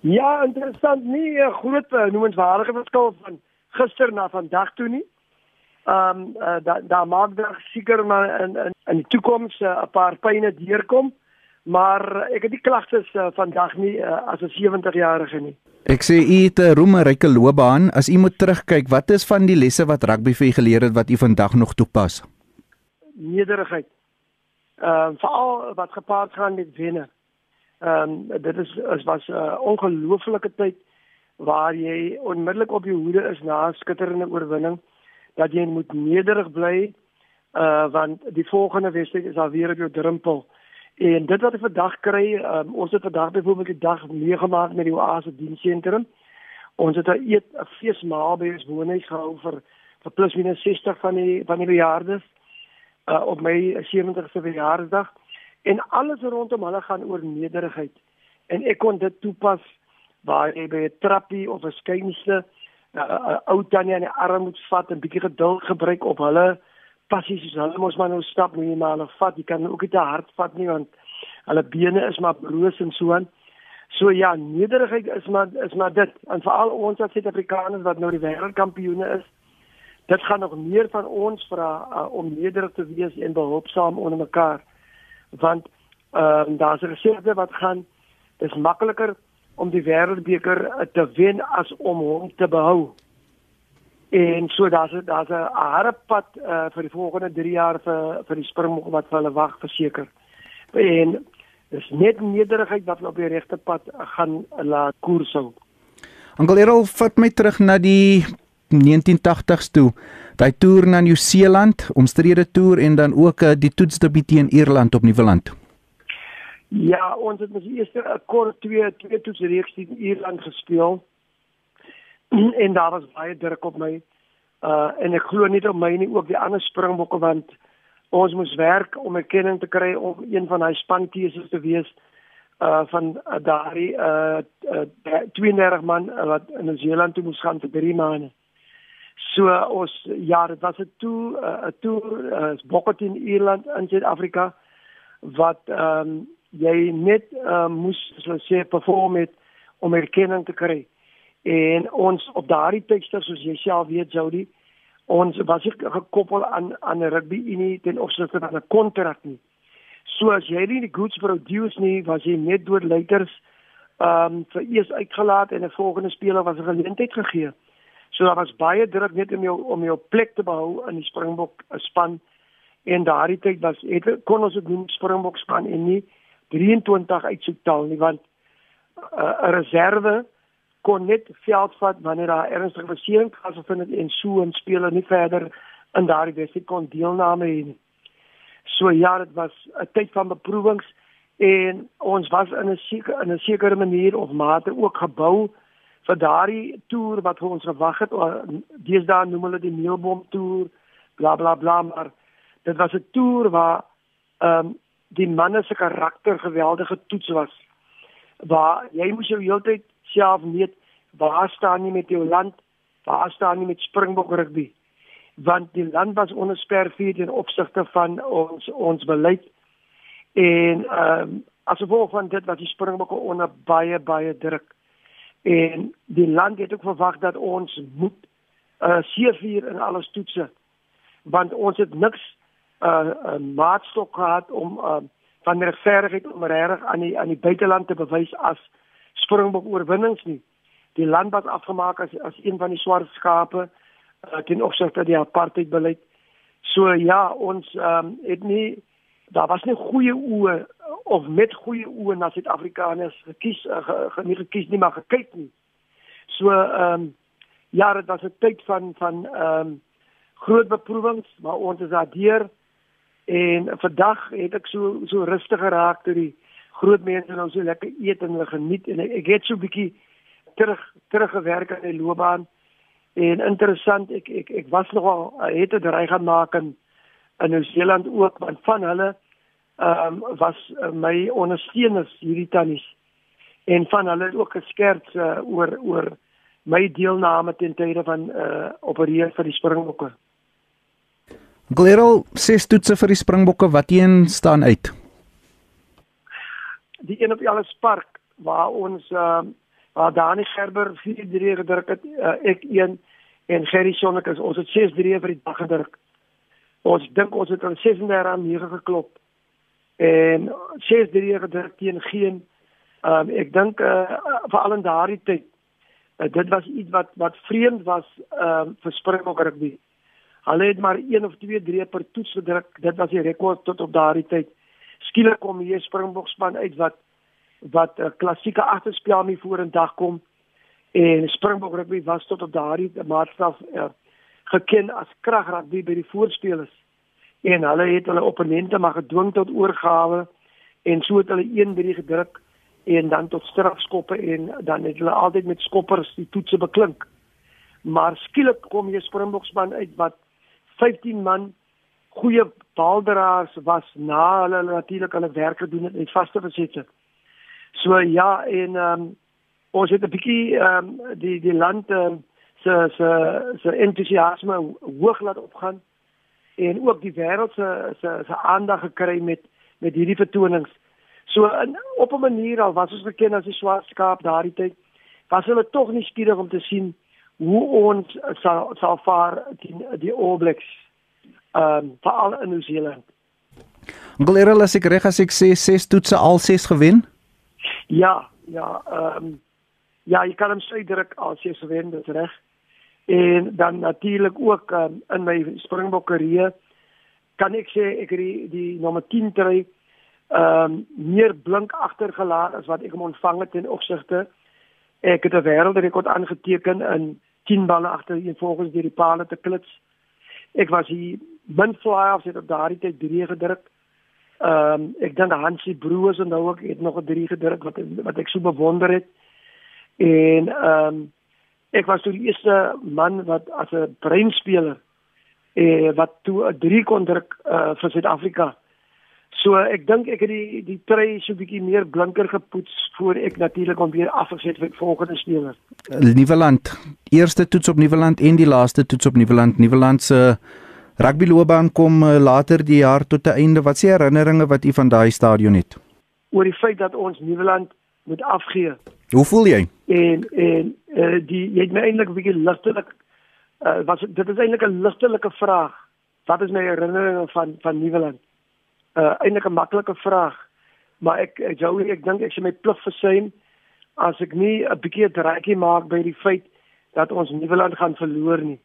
Ja, interessant nie 'n groot eh, noemenswaardige verskil van gister na vandag toe nie. Ehm um, uh, daar daar maak daar seker maar in in, in die toekoms 'n uh, paar pyne deurkom, maar ek het die klagtes uh, vandag nie uh, as 'n 70-jarige nie. Ek sê u het 'n roemryke loopbaan. As u moet terugkyk, wat is van die lesse wat rugby vir u geleer het wat u vandag nog toepas? Nederigheid. Ehm uh, veral wat gepaard gaan met wenne. Ehm um, dit is is was 'n uh, ongelooflike tyd waar jy onmiddellik op jou hoede is na 'n skitterende oorwinning dat jy moet nederig bly uh want die volgende wedstryd is al weer op jou drempel. En dit wat ek vandag kry, um, ons het vandag byvoorbeeld die dag meegemaak met die Oase dienssentrum. Ons het 'n eet 'n feesmaal by ons woning gehou vir vir plus minus 60 van die van die bejaardes uh op my 70ste verjaarsdag en alles rondom hulle gaan oor nederigheid. En ek kon dit toepas waar jy by 'n trappie of 'n skuinste 'n uh, ou tannie aan die arm moet vat en bietjie geduld gebruik op hulle passies soos hulle mos maar nou stap nie maar hulle vat jy kan ook nie te hard vat nie want hulle bene is maar broos en so aan. So ja, nederigheid is maar is maar dit en veral ons as Suid-Afrikaners wat nou die wêreldkampioene is. Dit gaan nog meer van ons vra uh, om nederig te wees en behulpsaam onder mekaar want ehm um, daar's 'n reserve wat gaan dis makliker om die wêreldbeker te wen as om hom te behou. En so daar's daar's 'n harde pad uh, vir die volgende 3 jaar vir vir die Springbok wat hulle wag verseker. En dis net nederigheid wat op die regte pad gaan laat koers hou. Angelero vat my terug na die 1980s toe. Daai toer na Nieu-Seeland, omstrede toer en dan ook uh, die toetsdebuut teen Ierland op Nieuweland. Ja, ons het mos eers 'n kort twee twee toetsreeks teen Ierland gespeel. en daar was baie druk op my. Uh en ek glo nie op my nie, ook die ander springbokke want ons moes werk om erkenning te kry om een van hy spankeuses te wees uh van uh, daardie uh, uh 32 man uh, wat in Nieu-Seeland toe moes gaan vir 3 maande. So ons ja, dit was 'n toer, 'n toer uh, Bokkot in Ierland in Suid-Afrika wat ehm um, jy net uh, moes so sê perform het om erkenning te kry. En ons op daardie tekste soos jy self weet Jody, ons was ek gekoppel aan aan 'n rugby unie ten opsigte van 'n kontrak nie. So as jy nie die goods produce nie, was jy net deur leiders ehm um, vir eers uitgelaat en 'n volgende speler was 'n geleentheid gegee. So daar was baie druk net om jou om jou plek te behou in die Springbok span. En daardie tyd was het kon ons dit noem Springbok span en nie 23 uitsoektaal nie want uh, 'n uh, reserve kon net veld vat wanneer daar ernstige besering plaasvind het en so 'n speler nie verder in daardie wedstryd kon deelname hê nie. So ja, dit was 'n tyd van beproewings en ons was in 'n sekere in 'n sekere manier of mate ook gebou vir daardie toer wat ons gewag het, deesdae noem hulle die Neelbom toer, bla bla bla, maar dit was 'n toer waar ehm um, die manne se karakter geweldige toets was. Waar jy moes jou heeltyd self weet waar staan jy met jou land? Waar staan jy met Springbok rugby? Want die land was onder spervuur in opsigte van ons ons beleid en ehm um, as gevolg van dit was die Springbokke onder baie baie druk en die land het ook verwag dat ons moet uh seevier in alles toetse want ons het niks uh 'n maatstok gehad om uh van regverdigheid om reg aan die aan die buiteland te bewys as Springbok oorwinnings nie. Die land was afgemaak as as een van die swart skape uh, ten opsigte die apartheid beleid. So ja, ons um, het nie daar was nie goeie oë of met goeie oë na Suid-Afrikaners gekies uh, ge, ge, nie gekies nie maar gekyk nie. So ehm um, ja, dit was 'n tyd van van ehm um, groot beproewings, maar ons is daardeur en vandag het ek so so rustig geraak toe die groot mense nou so lekker eet en hulle geniet. En ek, het so 'n bietjie terug teruggewerk aan die loopbaan. En interessant ek ek ek was nogal het 'n ry gaan maak in in Nieu-Seeland ook want van hulle ehm um, was uh, my ondersteuners hierdie tannies en van hulle het ook geskerts uh, oor oor my deelname ten tye van uh, opereer vir die Springbokke. Glerol ses toetse vir die Springbokke wat een staan uit. Die een op Ellis Park waar ons uh, waar Dani Gerber 4-3 gedruk het, uh, ek 1 en Gerry Sonnek is ons het 6-3 vir die dag gedruk. Ons dink ons het aan 36 aan 9 geklop. En 6-3 gedruk teen geen ehm um, ek dink uh, veral in daardie tyd uh, dit was iets wat wat vreemd was ehm um, vir Springbok rugby. Hulle het maar 1 of 2 drie per toets gedruk. Dit was die rekord tot op daardie tyd. Skielik kom hier Springbok span uit wat wat 'n uh, klassieke agterspel nie dag kom en Springbok rugby was tot op daardie maatstaf uh, geken as kragrugby by die voorspelers. En hulle het hulle opponente maar gedwing tot oorgawe en so het hulle 1-3 gedruk en dan tot strafskoppe en dan het hulle altyd met skoppers die toetse beklink. Maar skielik kom hier Springbok span uit wat 15 man goeie balderaars was na hulle natuurlik hulle werk gedoen het met vaste besette. So ja en ehm um, ons het 'n bietjie ehm um, die die land um, se se se entoesiasme hoog laat opgaan en ook die wêreld se se se aandag gekry met met hierdie vertonings. So in, op 'n manier al was ons bekend as die swart skaap daardie tyd, was hulle tog nie skieurig om te sien hoe ons sal sal vaar die die All Blacks ehm um, veral in New Zealand. Glera las ek reg as ek sê ses toetse al ses gewen? Ja, ja, ehm um, ja, jy kan hom sê direk al ses gewen, dit reg. En dan natuurlik ook um, in my Springbok karriere kan ek sê ek het die, die nommer 10 tree ehm um, meer blink agtergelaat as wat ek hom ontvang het in opsigte. Ek het 'n wêreldrekord aangeteken in 10 balle agter een volgens die palle te klits. Ek was hier min flyers het op daardie tyd 3 gedruk. Ehm um, ek dink Hansie Broers en nou ook het nog 'n 3 gedruk wat wat ek so bewonder het. En ehm um, ek was toe die eerste man wat as 'n breinspeler eh wat toe 'n 3 kon druk uh, vir Suid-Afrika. So ek dink ek het die die trei so 'n bietjie meer blinker gepoets voor ek natuurlik om weer afgeset vir volgende speler. Nieuweland, eerste toets op Nieuweland en die laaste toets op Nieuweland. Nieuweland se rugbyloopbaan kom uh, later die jaar tot 'n einde. Wat se herinneringe wat u van daai stadion het? Oor die feit dat ons Nieuweland moet afgee. Hoe voel jy? En en uh, die jy het my eintlik 'n bietjie ligtelik uh, was dit is eintlik 'n ligtelike vraag. Wat is my herinneringe van van Nieuweland? Uh eintlik 'n maklike vraag. Maar ek jou ek dink ek sê my plig versuim as ek nie 'n bietjie 'n draaitjie maak by die feit dat ons Nieuweland gaan verloor nie.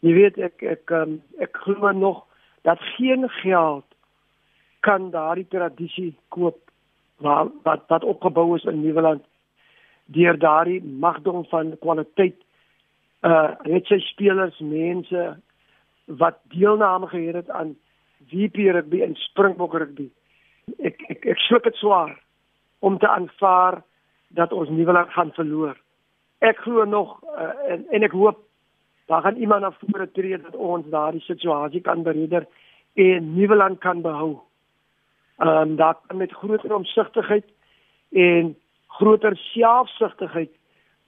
Jy weet ek ek um, ek glo nog dat geen geld kan daardie tradisie koop wat wat wat opgebou is in Nieuweland deur daardie magdom van kwaliteit uh net sy spelers mense wat deelname gehad het aan VP rugby en Springbok rugby. Ek ek ek sluk dit swaar om te aanvaar dat ons Nieuweland gaan verloor. Ek glo nog uh, en en ek hoop daar gaan iemand na vore tree dat ons daardie situasie kan bereder en Nieuweland kan behou. Ehm um, daar met groter omsigtigheid en groter selfsugtigheid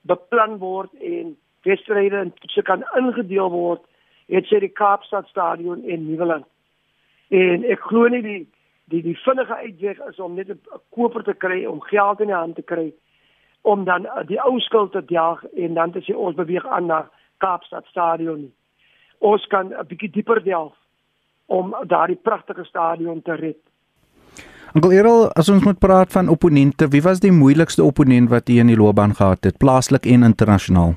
beplan word en wedstryde en toetse kan ingedeel word het sy die Kaapstad stadion en Nieuweland. En ek glo nie die die die vinnige uitweg is om net 'n koper te kry om geld in die hand te kry om dan die ou skuld te jaag en dan te sê ons beweeg aan na Kaapstad stadion nie. Ons kan 'n bietjie dieper delf om daardie pragtige stadion te red. Onkel Errol, as ons moet praat van opponente, wie was die moeilikste opponent wat jy in die loopbaan gehad het, plaaslik en internasionaal?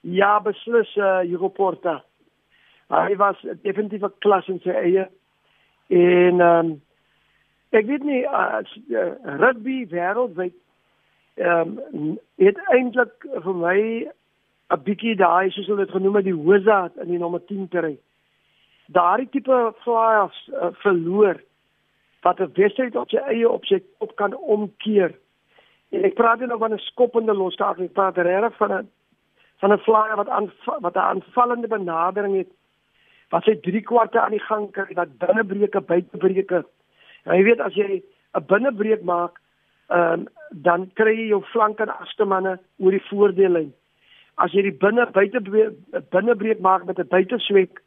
Ja, beslis uh Hugo Porta. Hy was definitief 'n klas in sy eie. En ehm um, ek weet nie uh, rugby wêreldwyd ehm um, het eintlik vir my 'n bietjie daai soos hulle dit genoem het die wizard in die nommer 10 terrein. Daardie tipe flyers uh, verloor wat 'n wedstryd op sy eie op sy kop kan omkeer. En ek praat nie nou van 'n skoppende loskaart, ek praat regtig van 'n van 'n flyer wat aan wat 'n aanvallende benadering het wat sy 3 kwarte aan die gang kry wat binnebreuke buitebreuke. Nou jy weet as jy 'n binnebreuk maak, ehm um, dan kry jy jou flank en agste manne oor die voordeellyn as jy die binne buite binnebreek maak met 'n buiteswek,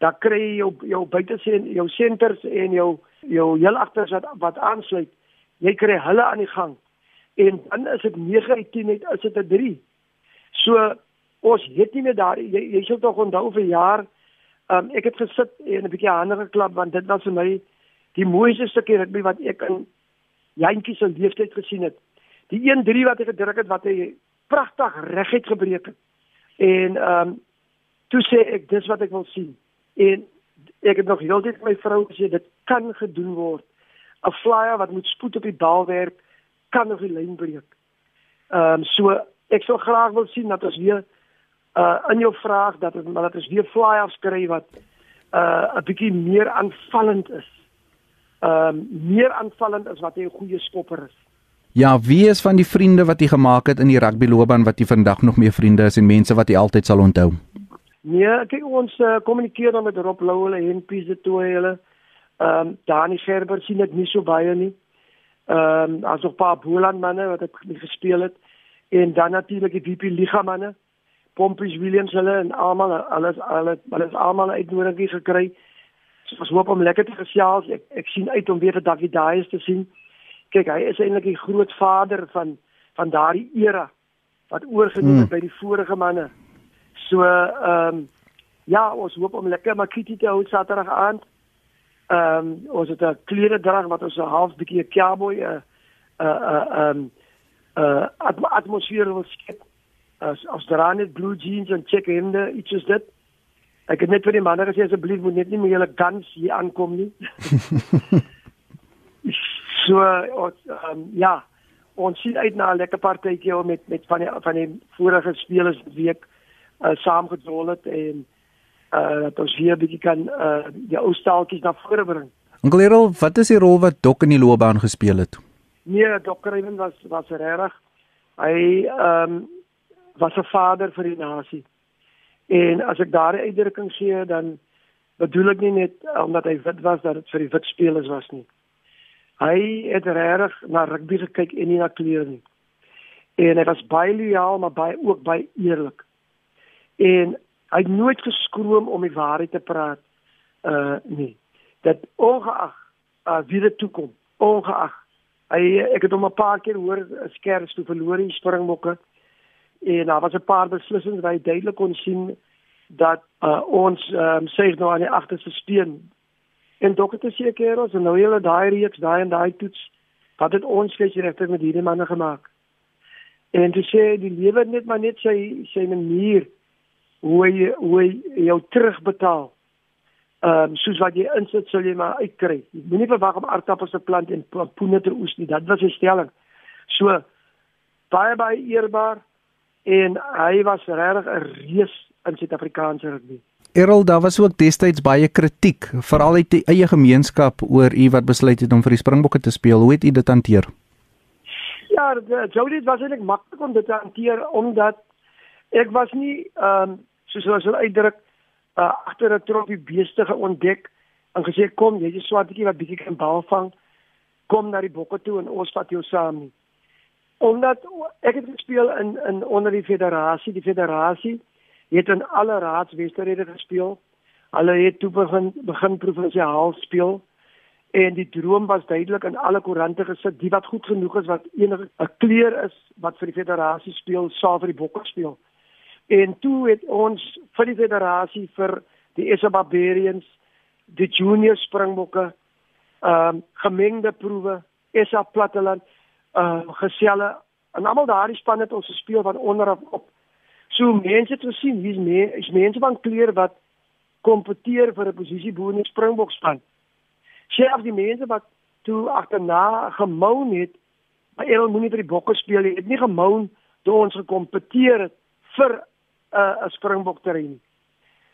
dan kry jy jou jou buitesien jou senters en jou jou heel agter wat wat aansluit. Jy kry hulle aan die gang. en dan is dit 9 uit 10 net is dit 'n 3. So ons het nie meer daar jy, jy sou tog onthou vir jaar um, ek het gesit en 'n bietjie hande geklap want dit was vir my die mooiste stukkie rugby wat ek in jantjie se leeftyd gesien het. Die 1-3 wat hy gedruk het wat hy pragtig reguit gebreek het. En ehm um, toe sê ek dis wat ek wil sien. En ek het nog heeltyd my vrou gesê dit kan gedoen word. 'n Flyer wat moet spoed op die bal werk kan nog die lyn breek. Ehm um, so ek sou graag wil sien dat ons weer uh in jou vraag dat het, dat ons weer flyers kry wat uh 'n bietjie meer aanvallend is. Ehm um, meer aanvallend as wat 'n goeie skopper is. Ja, wie is van die vriende wat jy gemaak het in die rugbyloopbaan wat jy vandag nog mee vriende is en mense wat jy altyd sal onthou? Nee, kyk ons uh, kommunikeer dan met Rob Louwele en Pieter toe hulle. Ehm um, Dani Gerber sien dit nie so baie nie. Ehm um, asof paar Boland manne wat ek gespeel het en dan natuurlik die VP Liga manne. Pompies Williams hulle en almal alles alles alles almal uitnodiging gekry. So ons hoop om lekker te gesels. Ek ek sien uit om weer daggie daai is te sien. Kyk, hy is eintlik die grootvader van van daardie era wat oorgeneem het hmm. by die vorige manne. So ehm um, ja, ons hoop om lekker makiti te hou Saterdag aand. Ehm um, ons het 'n klere drag wat ons 'n half bietjie 'n cowboy 'n 'n 'n ehm 'n atmosfeer wil skep. As as daar net blue jeans en check hemde, iets is dit. Ek het net vir die manne gesê asseblief moet net nie meer julle guns hier aankom nie. so ons um, ja, ons sien uit na 'n lekker partytjie met met van die van die vorige spelers week uh, saamgedrol het en uh dat ons hier 'n bietjie kan uh die ou staaltjies na vore bring. Onkelero, wat is die rol wat Dok in die loopbaan gespeel het? Nee, Dok Ryan was was regtig. Hy ehm um, was 'n vader vir die nasie. En as ek daardie uitdrukking gee, dan bedoel ek nie net omdat hy wit was dat dit vir die wit spelers was nie. Hy het regtig na rugby gekyk en nie na kleure nie. En hy was baie lojaal, maar baie ook baie eerlik. En hy het nooit geskroom om die waarheid te praat uh nee dat ongeag uh, wie dit toe kom ongeag hy ek het hom 'n paar keer hoor skers toe verloor in springbokke. En daar was 'n paar beslissings waar hy duidelik kon sien dat uh, ons um, sê nou aan die agterste steen. En dokter te seker ons nou hele daai reeks daai en daai toets wat het ons sê regtig met hierdie manne gemaak? En dit sê die lewe net maar net sy sy manier hoe jy hoe jy jou terugbetaal. Ehm um, soos wat jy insit sal jy maar uitkry. Jy moenie verwag om aardappels te plant en poene te oes nie. Dit was 'n stelling. So baie baie eerbaar en hy was regtig 'n reus in Suid-Afrikaanse rugby. Errol, daar was ook destyds baie kritiek, veral uit die eie gemeenskap oor u wat besluit het om vir die Springbokke te speel. Hoe het u dit hanteer? Ja, Jody was eintlik maklik om dit te hanteer omdat ek was nie ehm um, soos hulle sou uitdruk uh, agter 'n troppie beeste geontdek en gesê kom jy is swartjie wat bietjie kan bal vang. Kom na die bokke toe en ons vat jou saam nie. Omdat ek het gespeel in in onder die federasie die federasie het in alle raadswedstryde gespeel. Hulle het toe begin begin provinsiaal speel. En die droom was duidelik in alle koerante gesit. Die wat goed genoeg is wat enige 'n kleur is wat vir die federasie speel sal vir die bokke speel En toe het ons vir die federasie vir die SA Barbarians, die junior springbokke, ehm um, gemengde proewe, SA Platteland, ehm uh, geselle en almal daardie span het ons gespeel van onder af op. So mense te sien, hier's mee, is mense van kleur wat kompeteer vir 'n posisie bo in die springbokspan. Selfs die mense wat toe agterna gemou het, maar hulle moenie vir die bokke speel nie. Het nie gemou toe ons gekompeteer het vir 'n uh, springbok terrein.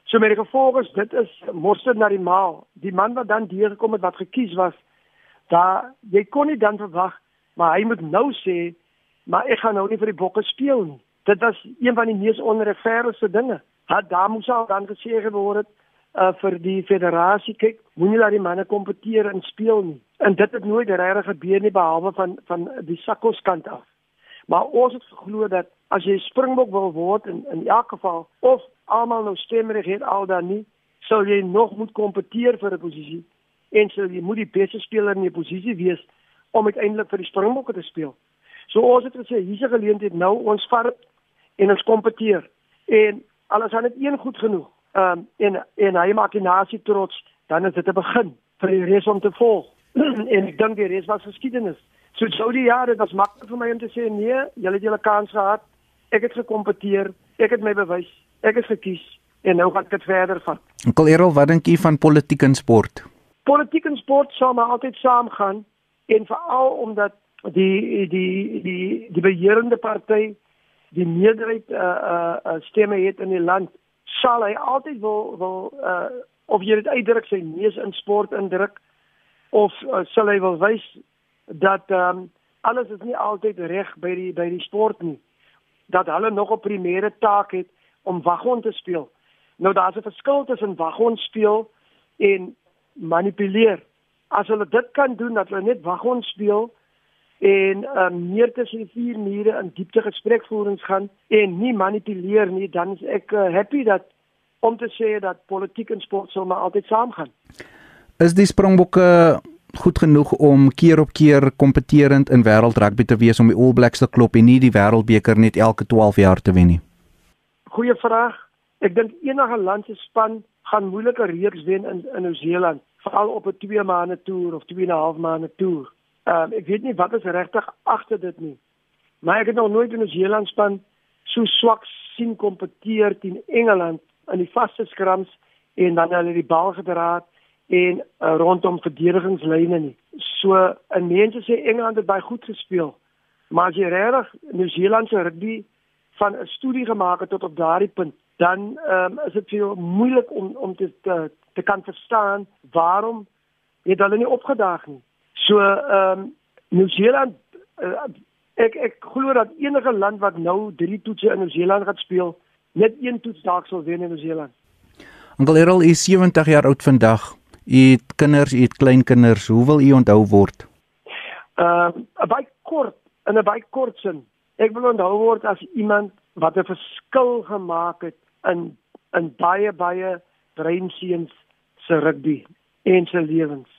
So met die gevolg is dit is mosterd na die maal. Die man wat dan hier gekom het wat gekies was, daar jy kon nie dan verwag, maar hy moet nou sê, maar ek gaan nou nie vir die bokke speel nie. Dit was een van die mees onregverdige dinge. Het daar moes al dan gesê geword het uh vir die federasie kyk, moenie laat die manne kompeteer en speel nie. En dit het nooit regtig gebeur nie behalwe van van die Sakkos kant af. Maar ons het geglo dat as jy springbok wil word in in elk geval of almal nou stemreg het al dan nie, sou jy nog moet kompeteer vir 'n posisie en sou jy moet die beste speler in die posisie wees om uiteindelik vir die springbokke te speel. So ons het gesê hier's 'n geleentheid nou ons vat en ons kompeteer. En alles aan dit een goed genoeg. Ehm um, en en hy maak die nasie trots, dan is dit 'n begin vir die res om te volg. en ek dink die res was geskiedenis. So sou die jare dit was maklik vir my om te sê nee, julle het julle kans gehad. Ek het gekompeteer, ek het my bewys, ek is gekies en nou gaan ek dit verder vat. Onkel Errol, wat dink jy van politiek en sport? Politiek en sport sal maar altyd saamgaan en veral omdat die die die die beheerende party die meerderheid uh, uh stemme het in die land sal hy altyd wil wil uh of jy dit uitdruk sy neus in sport indruk of uh, sal hy wil wys dat ehm um, alles is nie altyd reg by die by die sport nie. Dat hulle nog 'n primêre taak het om waggon te speel. Nou daar's 'n verskil tussen waggon speel en manipuleer. As hulle dit kan doen dat hulle net waggon speel en um, meer tussen vier mure in diepte gesprekvoerings gaan en nie manipuleer nie dan is ek uh, happy dat om te sê dat politiek en sport sou maar altyd saamgaan. Is die Springbokke goed genoeg om keer op keer kompeterend in wêreldrugby te wees om die All Blacks te klop en nie die wêreldbeker net elke 12 jaar te wen nie? Goeie vraag. Ek dink enige land se span gaan moeilike reeks wen in in Nieu-Seeland, veral op 'n 2 maande toer of 2 en 'n half maande toer. Ehm um, ek weet nie wat is regtig agter dit nie. Maar ek het nog nooit 'n Zeeland span so swak sien kompeteer teen Engeland in die vaste skrams en dan hulle die bal gedra en uh, rondom verdedigingslyne nie. So in mense sê Engeland het baie goed gespeel. Maar as jy regtig Nieu-Seeland se rugby van 'n studie gemaak het tot op daardie punt, dan um, is dit veel moeilik om om te te, te kan verstaan waarom het hulle nie opgedaag nie. So ehm um, Nieu-Seeland uh, ek ek glo dat enige land wat nou drie toetse in Nieu-Seeland gaan speel, net een toets dalk sal wen in Nieu-Seeland. Onkel Errol is 70 jaar oud vandag. U het kinders, u het kleinkinders. Hoe wil u onthou word? Uh, baie kort in 'n baie kort sin. Ek wil onthou word as iemand wat 'n verskil gemaak het in in baie baie breinseuns se rugby en se lewens.